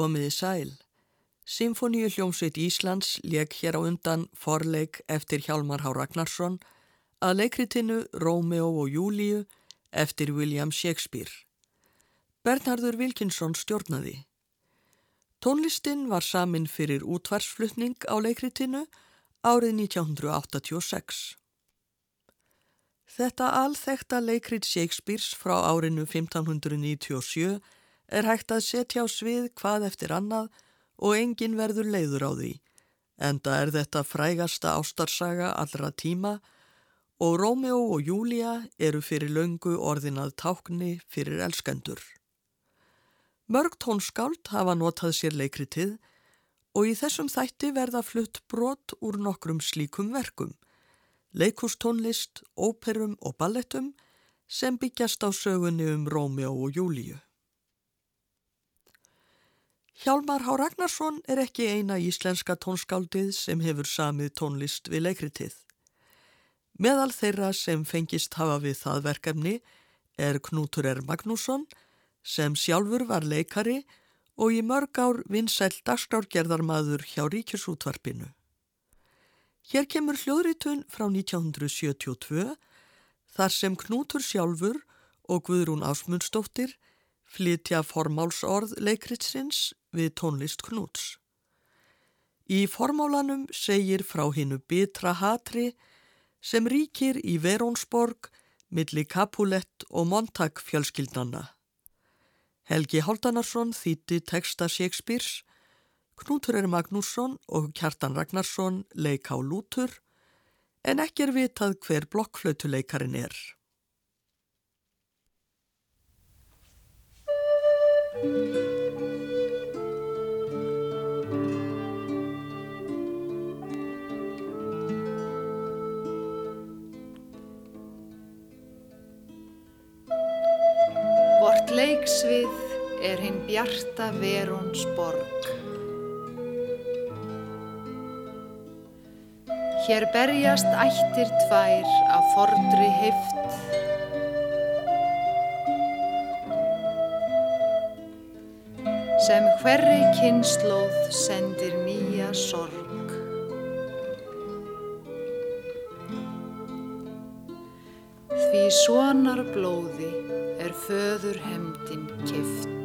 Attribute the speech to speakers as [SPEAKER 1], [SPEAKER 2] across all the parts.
[SPEAKER 1] Komiði sæl. Symfoníu hljómsveit Íslands leik hér á undan forleik eftir Hjalmar Há Ragnarsson að leikritinu Rómeó og Júliu eftir William Shakespeare. Bernhardur Wilkinsson stjórnaði. Tónlistin var samin fyrir útvarsflutning á leikritinu árið 1986. Þetta alþekta leikrit Shakespeares frá árinu 1597 er hægt að setja á svið hvað eftir annað og engin verður leiður á því. Enda er þetta frægasta ástarsaga allra tíma og Rómeó og Júlia eru fyrir löngu orðinað tákni fyrir elskendur. Mörg tónskáld hafa notað sér leikritið og í þessum þætti verða flutt brot úr nokkrum slíkum verkum, leikustónlist, óperum og ballettum sem byggjast á sögunni um Rómeó og Júliu. Hjálmar Há Ragnarsson er ekki eina íslenska tónskáldið sem hefur samið tónlist við leikritið. Meðal þeirra sem fengist hafa við það verkefni er Knútur R. Magnússon sem sjálfur var leikari og í mörg ár vinsæl dagstárgerðarmadur hjá Ríkjusútvarpinu. Hér kemur hljóðritun frá 1972 þar sem Knútur sjálfur og Guðrún Ásmundsdóttir flytja formálsorð leikritsins við tónlist Knúts. Í formálanum segir frá hinnu bitra hatri sem ríkir í Verónsborg milli Kapulett og Montag fjölskyldnanna. Helgi Haldanarsson þýtti texta Shakespeares, Knútur er Magnússon og Kjartan Ragnarsson leik á lútur en ekki er vitað hver blokkflötuleikarin er.
[SPEAKER 2] Vort leiksvið er hinn bjarta Veróns borg. Hér berjast ættir tvær af fordri heift. Sem hverri kynnslóð sendir nýja sorg. Því svonar blóði er föður hemdin kift.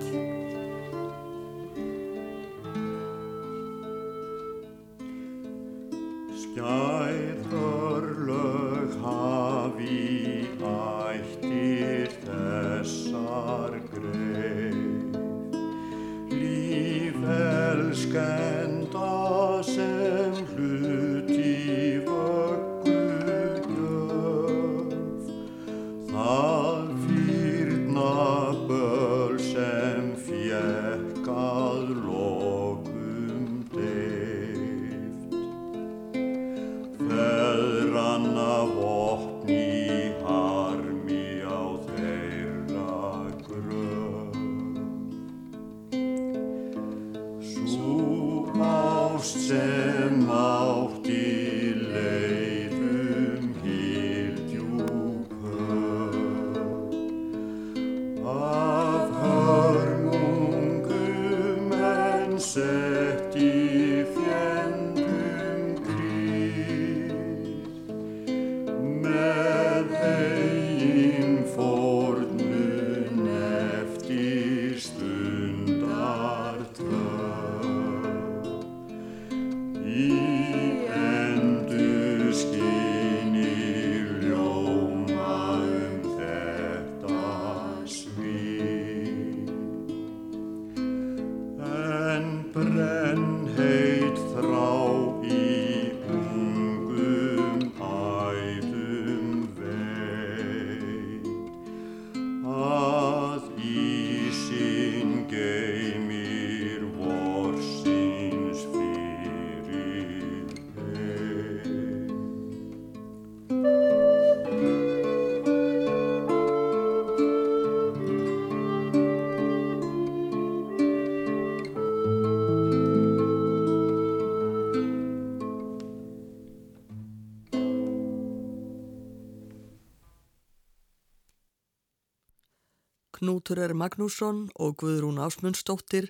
[SPEAKER 1] Knútur er Magnússon og Guðrún Ásmundsdóttir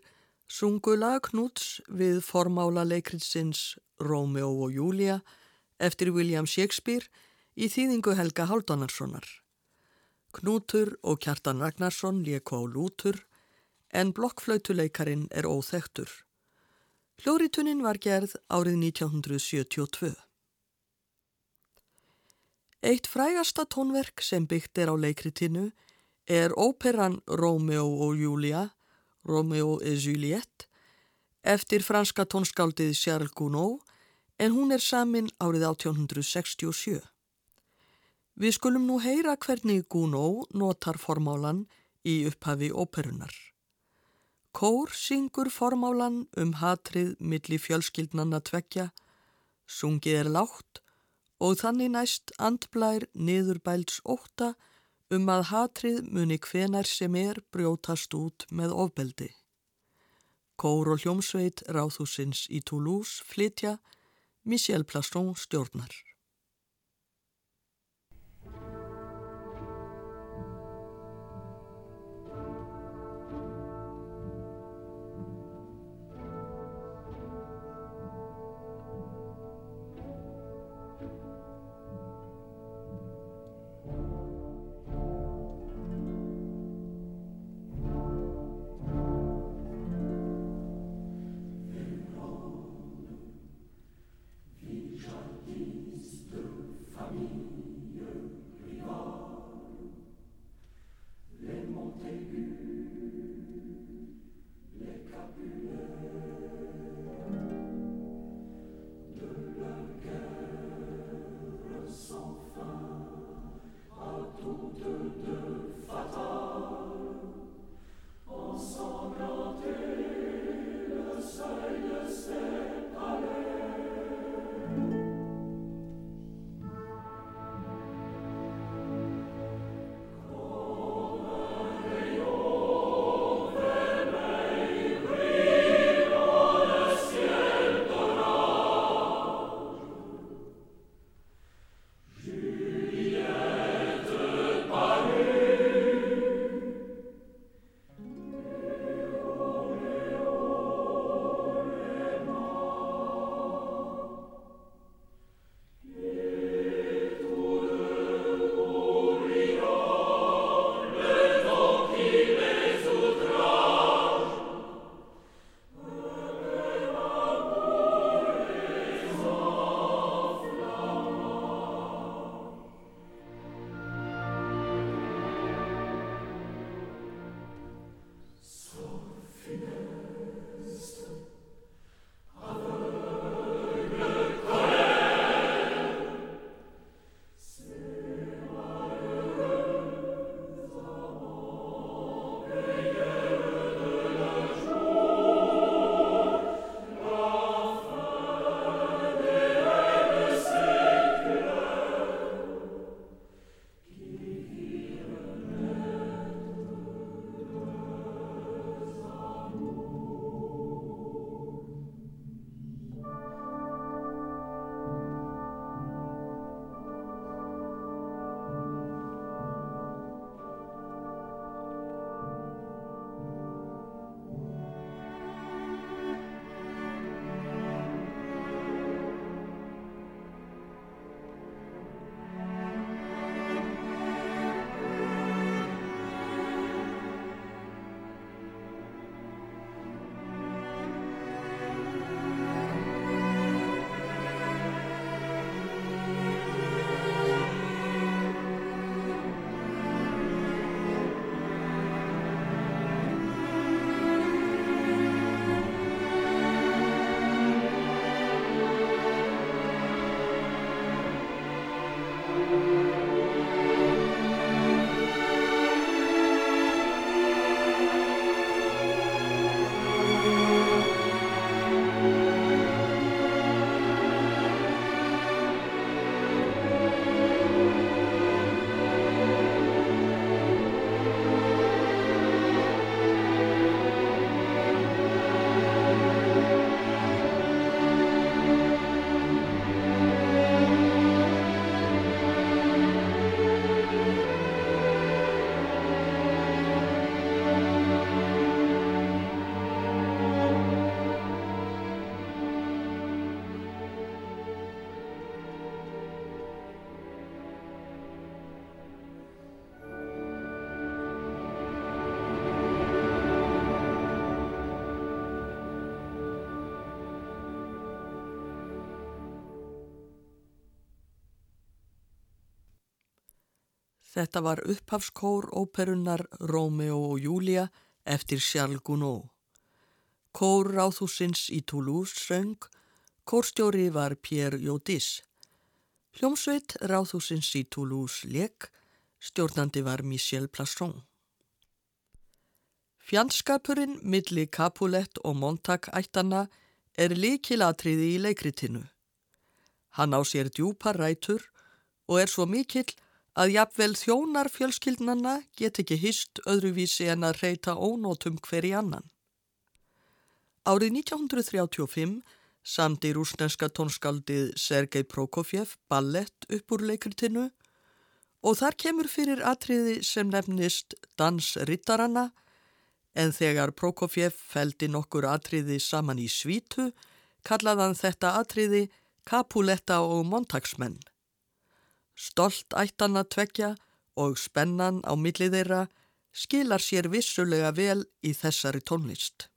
[SPEAKER 1] Sungu lagknúts við formála leikritsins Rómeó og Júlia eftir William Shakespeare í þýðingu Helga Háldonarssonar. Knútur og Kjartan Ragnarsson léku á lútur en blokkflautuleikarin er óþektur. Hljóritunnin var gerð árið 1972. Eitt frægasta tónverk sem byggt er á leikritinu er óperan Rómeó og Júlia, Rómeó et Juliette, eftir franska tónskáldið Charles Gounod en hún er samin árið 1867. Við skulum nú heyra hvernig Gounod notar formálan í upphafi óperunar. Kór syngur formálan um hatrið milli fjölskyldnanna tvekja, sungið er lágt og þannig næst andblær niðurbælds óta um að hatrið muni hvenar sem er brjótast út með ofbeldi. Kór og hljómsveit Ráðhúsins í Toulouse flytja Michel Plaston stjórnar. Þetta var upphafskór óperunnar Rómeo og Júlia eftir Charles Gounod. Kór ráðhúsins í Toulouse söng, kórstjóri var Pierre Jodis. Hljómsveit ráðhúsins í Toulouse leik, stjórnandi var Michel Plasson. Fjandskapurinn milli Capulet og Montag ættana er líkilatriði í leikritinu. Hann á sér djúpar rætur og er svo mikill að jafnvel þjónar fjölskyldnanna get ekki hist öðruvísi en að reyta ónótum hver í annan. Árið 1935 samdi rúsneska tónskaldið Sergei Prokofjev ballett upp úr leikritinu og þar kemur fyrir atriði sem nefnist Dans Rittarana en þegar Prokofjev feldi nokkur atriði saman í svítu kallaðan þetta atriði Kapuletta og Montagsmenn. Stolt ættan að tvekja og spennan á millið þeirra skilar sér vissulega vel í þessari tónlist.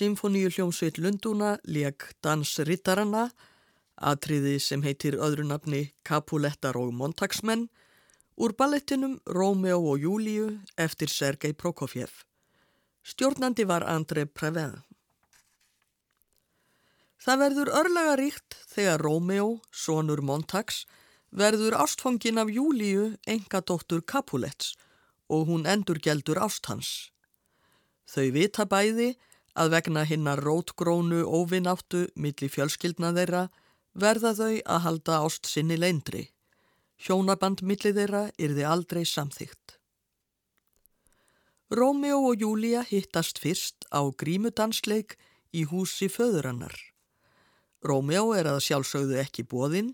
[SPEAKER 1] Symfoníu hljómsveit Lundúna leik Dansrittaranna, atriði sem heitir öðru nafni Capulettar og Montagsmenn, úr ballettinum Rómeo og Júliu eftir Sergei Prokofjev. Stjórnandi var André Previn. Það verður örlega ríkt þegar Rómeo, sonur Montags, verður ástfangin af Júliu, enga dóttur Capulets og hún endur geldur ást hans. Þau vita bæði að vegna hinnar rótgrónu óvinnáttu milli fjölskyldna þeirra verða þau að halda ást sinni leindri. Hjónaband milli þeirra yrði aldrei samþygt. Rómeo og Júlia hittast fyrst á grímudansleik í húsi föðurannar. Rómeo er að sjálfsögðu ekki bóðinn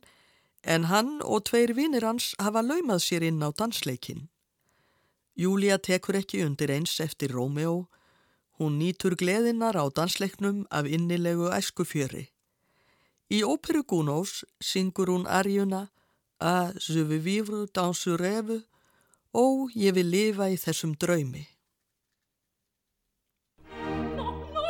[SPEAKER 1] en hann og tveir vinnir hans hafa laumað sér inn á dansleikin. Júlia tekur ekki undir eins eftir Rómeo Hún nýtur gleðinnar á dansleiknum af innilegu æskufjöri. Í óperu Gunós syngur hún arjuna að je veux vivre dans ce rêve og ég vil lifa í þessum draumi. No, no,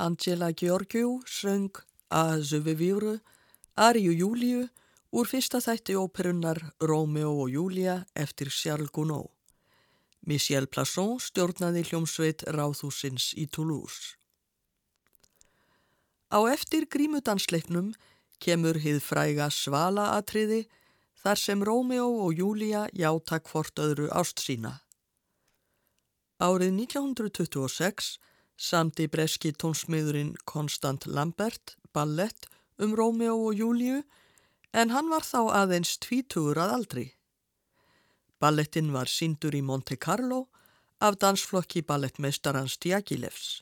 [SPEAKER 1] Angela Georgiou söng að Zöfivýru, Ariu Júliu úr fyrsta þætti óperunnar Rómeo og Júlia eftir Charles Gounod. Michel Plasson stjórnaði hljómsveit Ráðhúsins í Toulouse. Á eftir grímudansleiknum kemur hið fræga svalaatriði þar sem Rómeo og Júlia játa hvort öðru ást sína. Árið 1926 samti breski tónsmiðurinn Konstant Lambert ballett um Rómeo og Júliu en hann var þá aðeins tvítugur að aldri. Ballettin var síndur í Monte Carlo af dansflokki ballettmeistarans Diagilevs.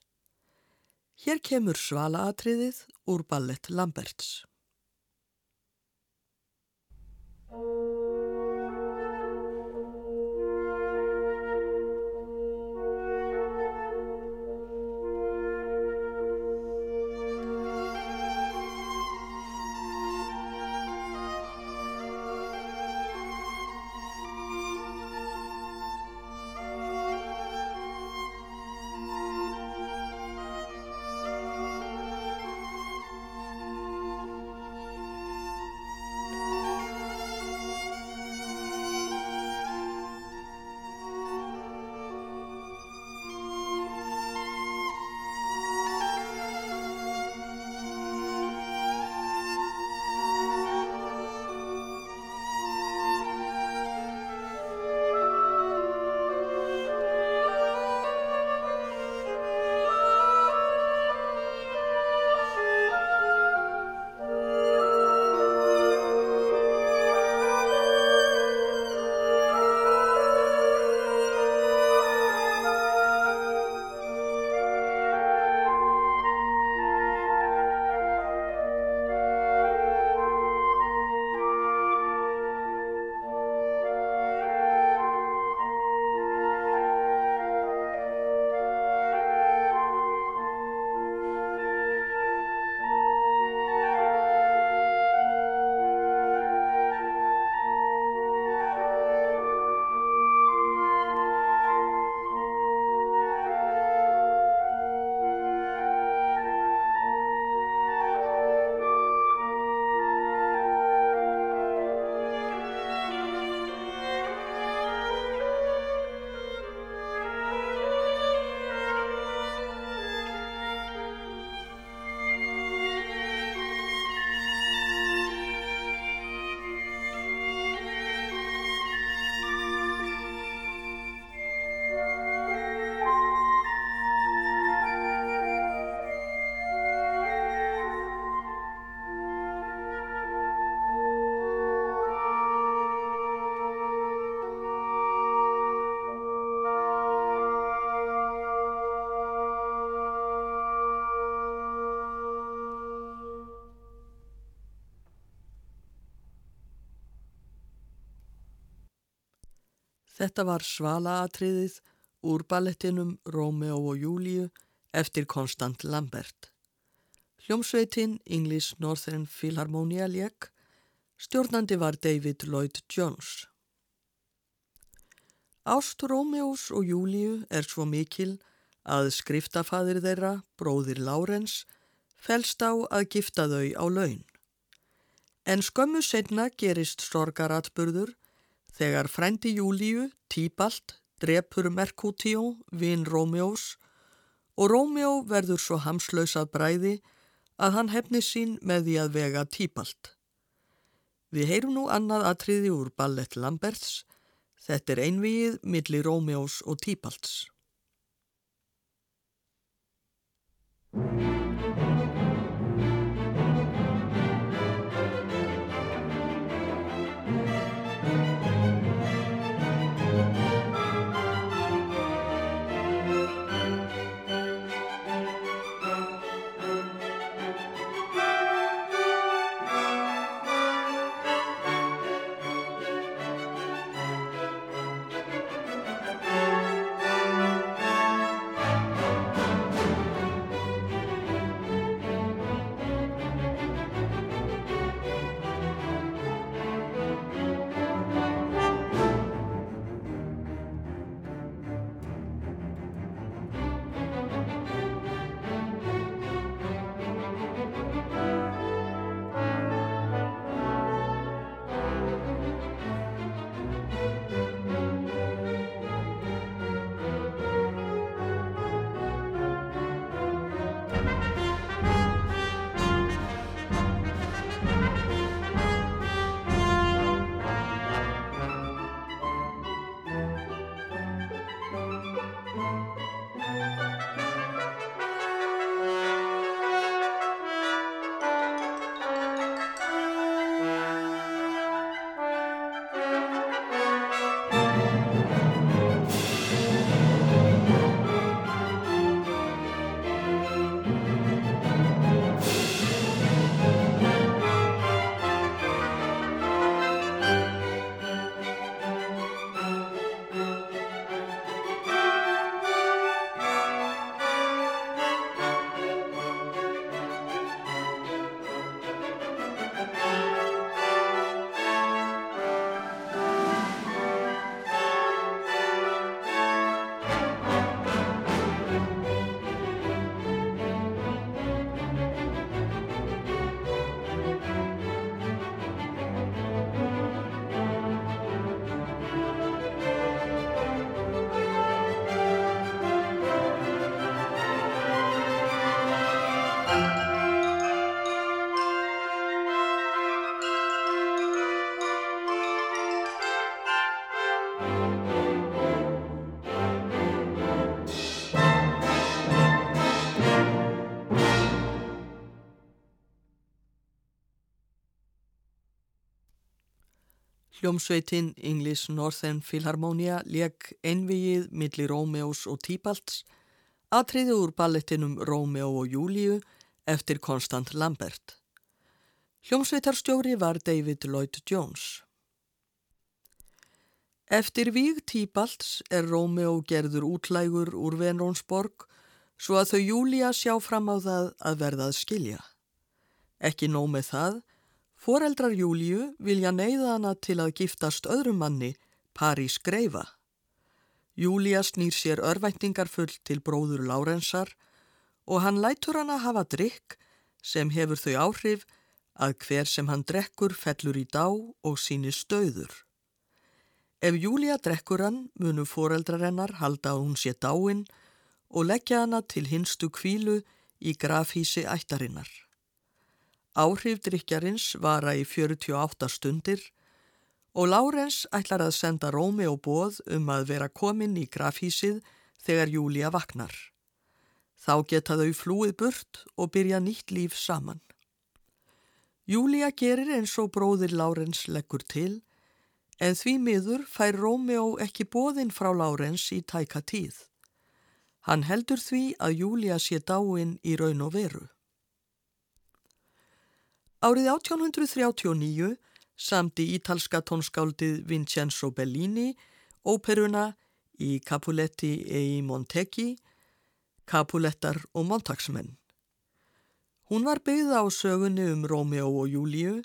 [SPEAKER 1] Hér kemur svalaatriðið úr ballett Lamberts. Þetta var svalaatriðið úr ballettinum Rómeo og Júliu eftir Konstant Lambert. Hljómsveitin English Northern Philharmonia lék, stjórnandi var David Lloyd Jones. Ást Rómeos og Júliu er svo mikil að skriftafaðir þeirra, bróðir Lárens, fælst á að gifta þau á laun. En skömmu senna gerist sorgaratburður Þegar frændi Júliu, Tíbalt, drepur Merkútíó, vinn Rómjós og Rómjó verður svo hamslausað bræði að hann hefni sín með því að vega Tíbalt. Við heyrum nú annað atriði úr ballett Lamberts. Þetta er einvið millir Rómjós og Tíbalts. Hljómsveitin English Northern Philharmonia leik einvigið millir Rómeós og Tíbalds atriði úr ballettinum Rómeó og Júliu eftir Konstant Lambert. Hljómsveitarstjóri var David Lloyd Jones. Eftir víg Tíbalds er Rómeó gerður útlægur úr Venrónsborg svo að þau Júlia sjá fram á það að verðað skilja. Ekki nóg með það, foreldrar Júliu vilja neyða hana til að giftast öðrum manni, París Greifa. Júlia snýr sér örvæntingar full til bróður Lárensar og hann lætur hana hafa drikk sem hefur þau áhrif að hver sem hann drekkur fellur í dá og síni stöður. Ef Júlia drekkur hann munu foreldrar hennar halda að hún sé dáin og leggja hana til hinstu kvílu í grafhísi ættarinnar. Áhrif drikjarins vara í 48 stundir og Lárens ætlar að senda Rómi og bóð um að vera komin í grafhísið þegar Júlia vaknar. Þá geta þau flúið burt og byrja nýtt líf saman. Júlia gerir eins og bróðir Lárens leggur til En því miður fær Rómeó ekki bóðinn frá Lárens í tæka tíð. Hann heldur því að Júlia sé dáin í raun og veru. Árið 1839 samti ítalska tónskáldið Vincenzo Bellini óperuna í Capuletti e Montecchi, Capulettar og Montagsmenn. Hún var byggða á sögunni um Rómeó og Júliu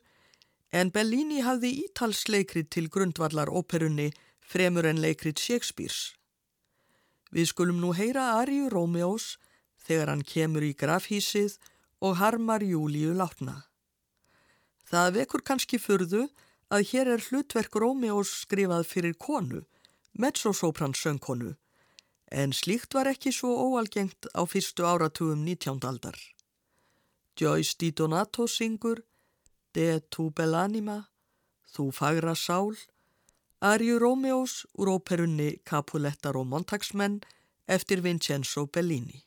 [SPEAKER 1] en Bellini hafði ítalsleikrit til grundvallar óperunni fremur en leikrit Shakespeare's. Við skulum nú heyra Ariu Rómeós þegar hann kemur í grafhísið og harmar Júliu látna. Það vekur kannski fyrðu að hér er hlutverk Rómeós skrifað fyrir konu, mezzosopran söngkonu, en slíkt var ekki svo óalgengt á fyrstu áratugum 19. aldar. Joyce Di Donato syngur De tu bell'anima, þú fagra sál, Ariu Rómeós úr óperunni Capulettar og Montagsmenn eftir Vincenzo Bellini.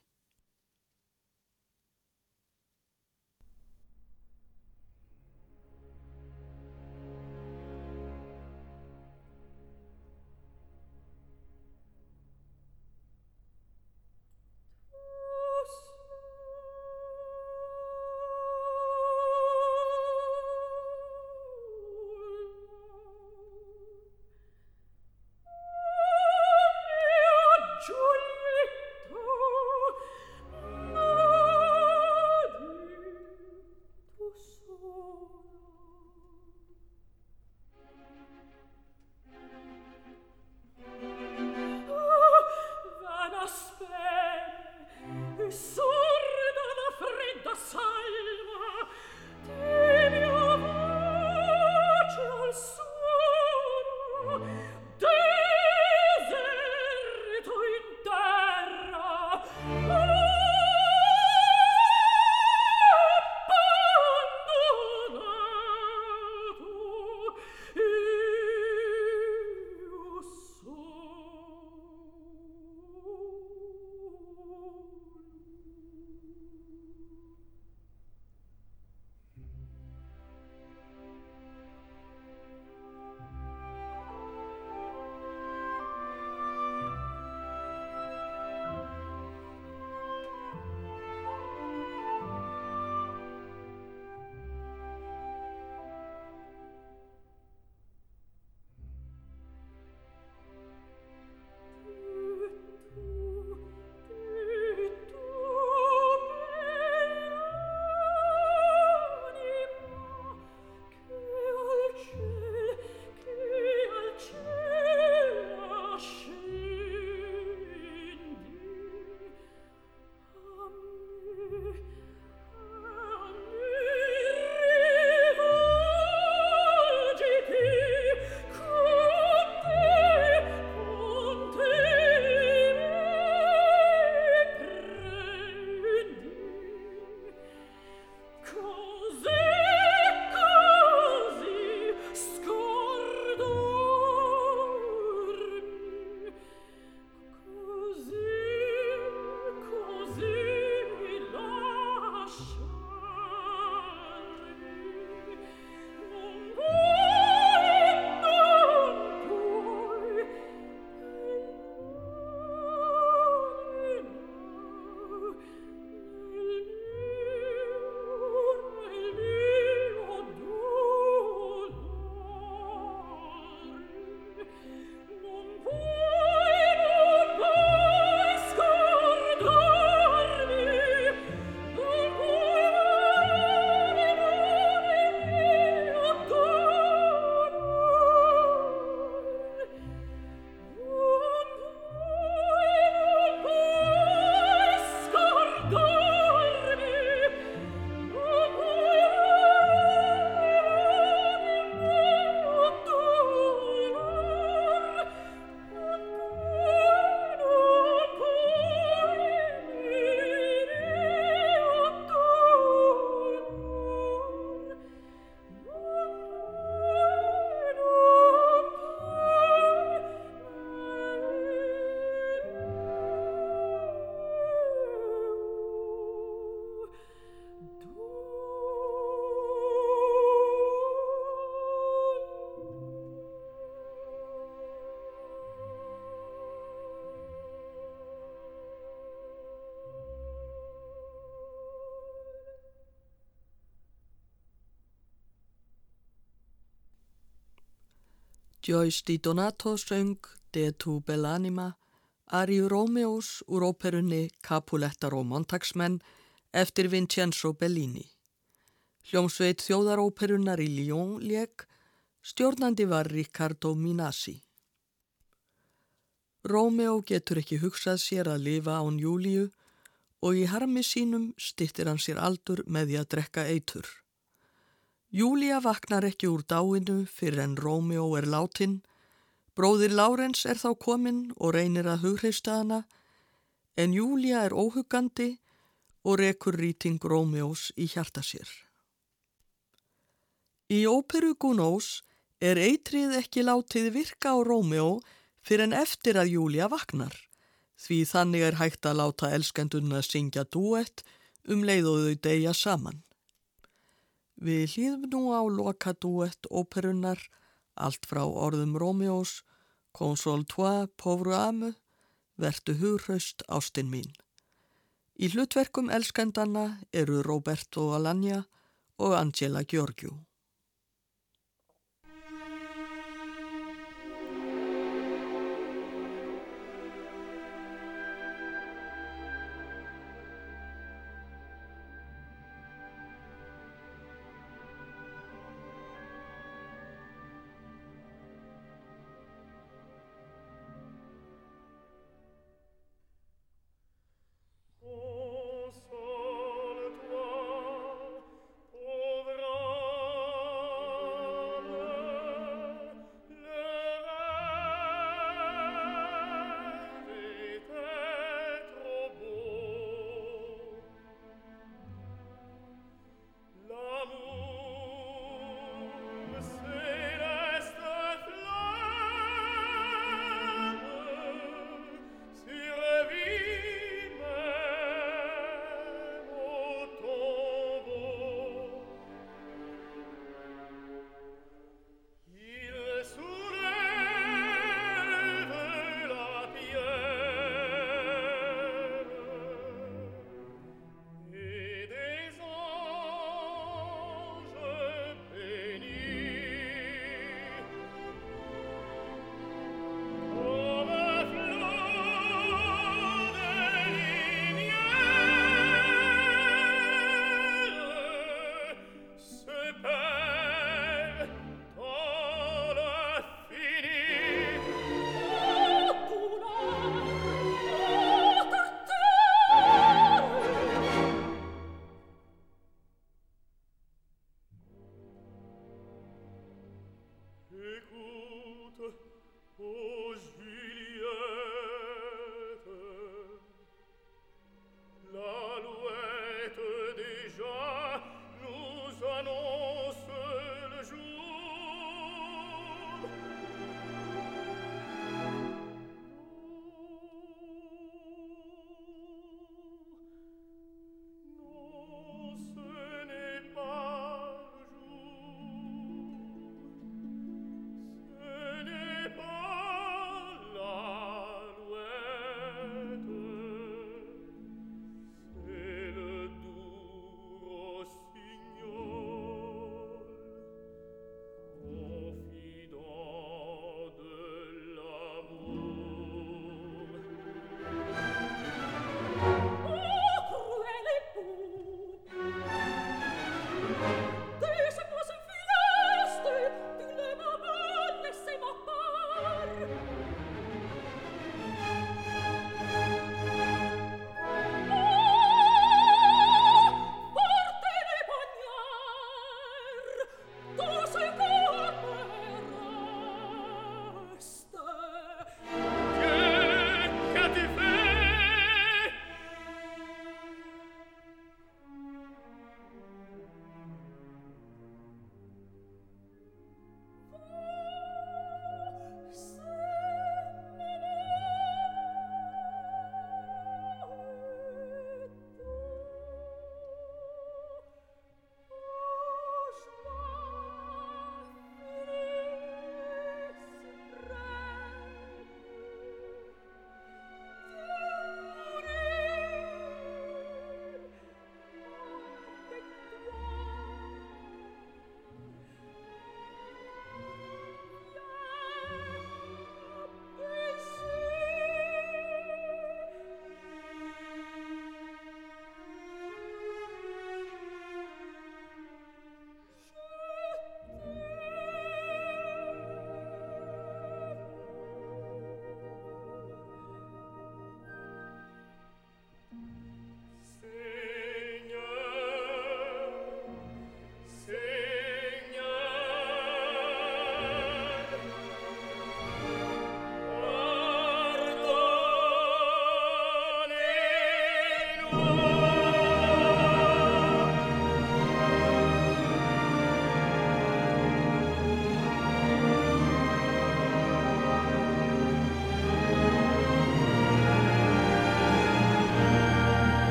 [SPEAKER 1] Joyce Di Donato söng De tu bellanima, Ariu Rómeós úr óperunni Capulettar og Montagsmenn eftir Vincenzo Bellini. Hljómsveit þjóðaróperunar í Lyon leik, stjórnandi var Riccardo Minasi. Rómeó getur ekki hugsað sér að lifa án Júliu og í harmi sínum stittir hann sér aldur með því að drekka eitur. Júlia vaknar ekki úr dáinu fyrir en Rómeó er látin, bróðir Lárens er þá kominn og reynir að hugreista hana, en Júlia er óhugandi og rekur rýting Rómeós í hjarta sér. Í óperu Gunós er eitrið ekki látið virka á Rómeó fyrir en eftir að Júlia vaknar, því þannig er hægt að láta elskendunna syngja duett um leið og þau deyja saman. Við hlýðum nú á loka duett óperunnar, allt frá orðum Rómeós, Consol toi, pauvre âme, vertu hughaust ástinn mín. Í hlutverkum elskendanna eru Roberto Alagna og Angela Georgiou.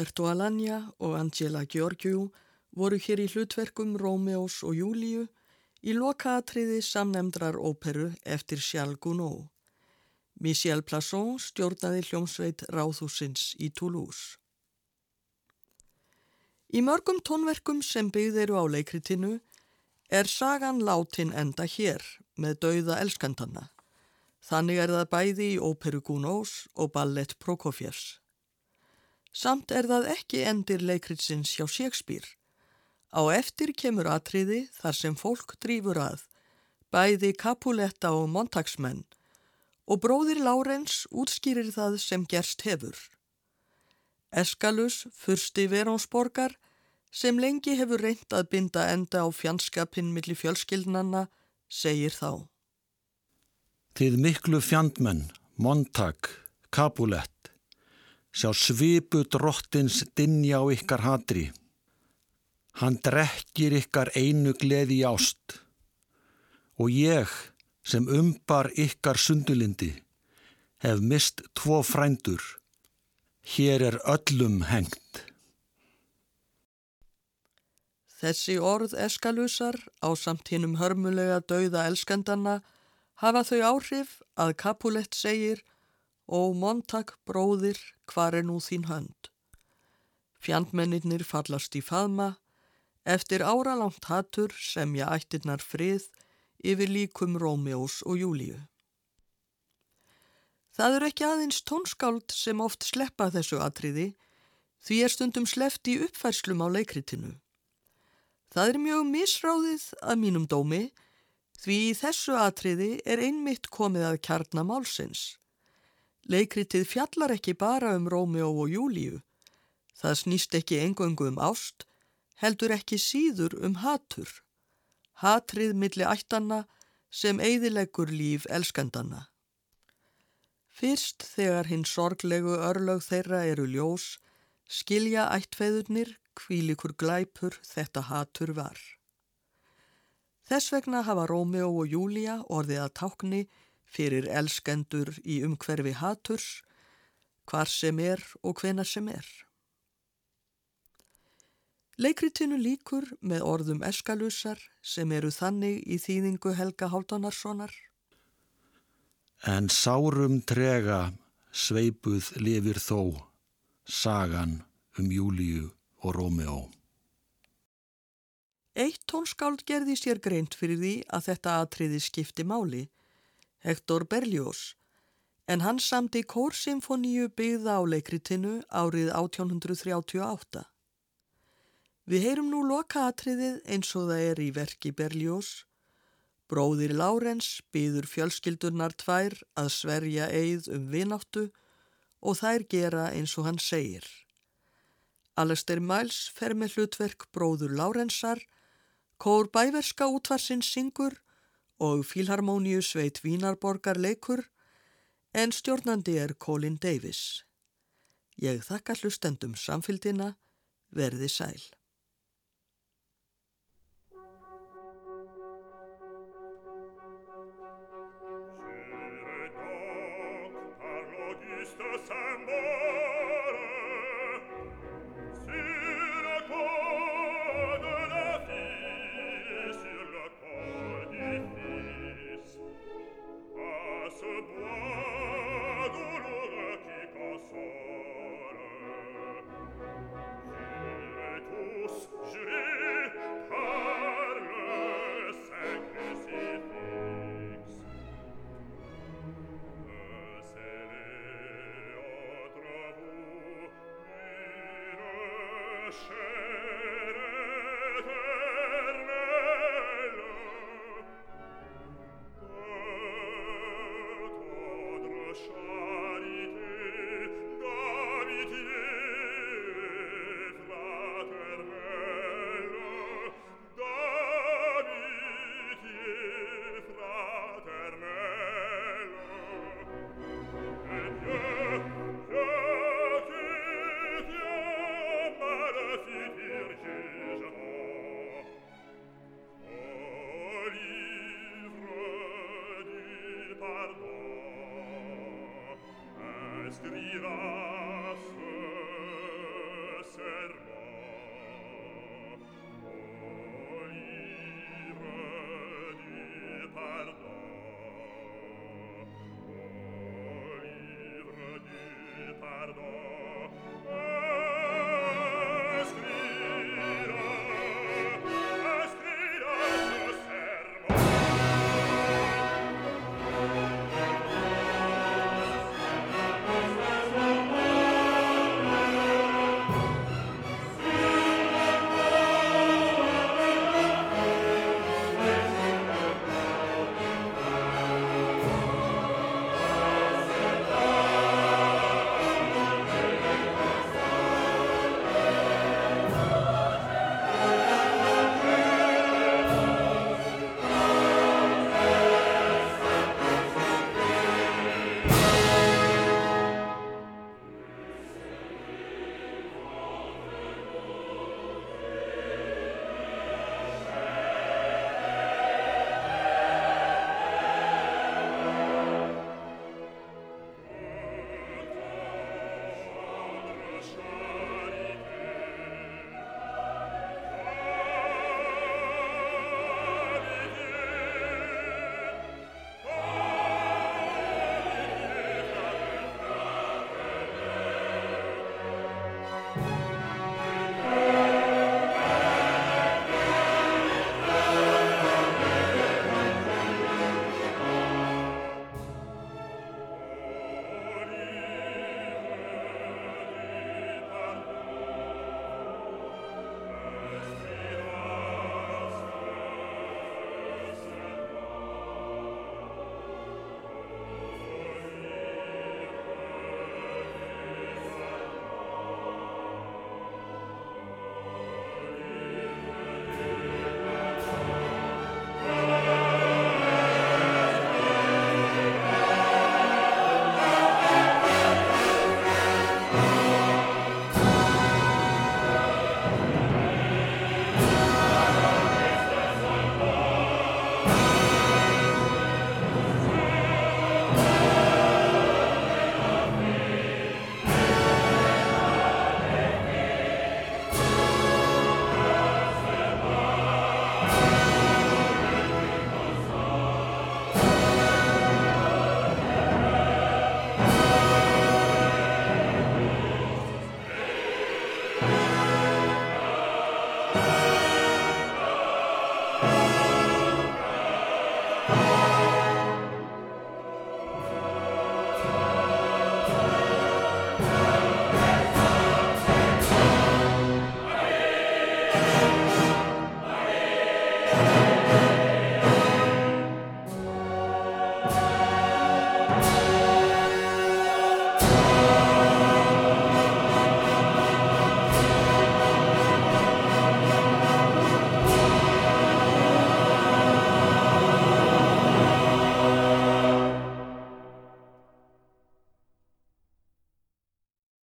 [SPEAKER 1] Roberto Alagna og Angela Georgiou voru hér í hlutverkum Rómeós og Júliu í lokaatriði samnemndrar óperu eftir Charles Gounod. Michel Plasson stjórnaði hljómsveit Ráðhúsins í Toulouse. Í mörgum tónverkum sem byggð eru á leikritinu er sagan látin enda hér með dauða elskandanna. Þannig er það bæði í óperu Gounod's og ballett Prokofjevs. Samt er það ekki endir leikritsins hjá Shakespeare. Á eftir kemur atriði þar sem fólk drýfur að, bæði Capuletta og Montagsmenn og bróðir Lárens útskýrir það sem gerst hefur. Eskalus, fyrsti Verónsborgar, sem lengi hefur reynd að binda enda á fjandskapinn millir fjölskyldnanna, segir þá.
[SPEAKER 3] Þið miklu fjandmenn, Montag, Capulett, sjá svipu drottins dinja á ykkar hatri. Hann drekkir ykkar einu gleði ást og ég sem umbar ykkar sundulindi hef mist tvo frændur. Hér er öllum hengt.
[SPEAKER 1] Þessi orð eskalusar á samt hinnum hörmulega dauða elskendanna hafa þau áhrif að Capulet segir Ó Montag bróðir, hvar er nú þín hönd? Fjandmennir fallast í faðma, eftir áralangt hattur semja ættirnar frið yfir líkum Rómeós og Júliu. Það eru ekki aðeins tónskáld sem oft sleppa þessu atriði, því er stundum sleppt í uppfærslum á leikritinu. Það er mjög misráðið að mínum dómi, því í þessu atriði er einmitt komið að kjarnamálsins. Leikritið fjallar ekki bara um Rómeó og Júlíu. Það snýst ekki engöngu um ást, heldur ekki síður um hatur. Hatrið milli ættanna sem eigðilegur líf elskandanna. Fyrst þegar hinn sorglegu örlög þeirra eru ljós, skilja ættfeðurnir kvílikur glæpur þetta hatur var. Þess vegna hafa Rómeó og Júlía orðið að tákni fyrir elskendur í umhverfi haturs, hvar sem er og hvena sem er. Leikritinu líkur með orðum eskalusar sem eru þannig í þýðingu Helga Háldánarssonar.
[SPEAKER 3] En sárum trega sveipuð lifir þó sagan um Júliu og Rómeó.
[SPEAKER 1] Eitt tónskáld gerði sér greint fyrir því að þetta atriði skipti máli Hector Berlioz, en hann samti kórsymfoníu byggða á leikritinu árið 1838. Við heyrum nú lokaatriðið eins og það er í verki Berlioz. Bróðir Lárens byður fjölskyldurnar tvær að sverja eigð um vináttu og þær gera eins og hann segir. Alastair Miles fer með hlutverk bróður Lárensar, kór bæverska útvarsins syngur og Fílharmoníu sveit Vínarborgar leikur en stjórnandi er Colin Davis. Ég þakka hlustendum samfélgina, verði sæl.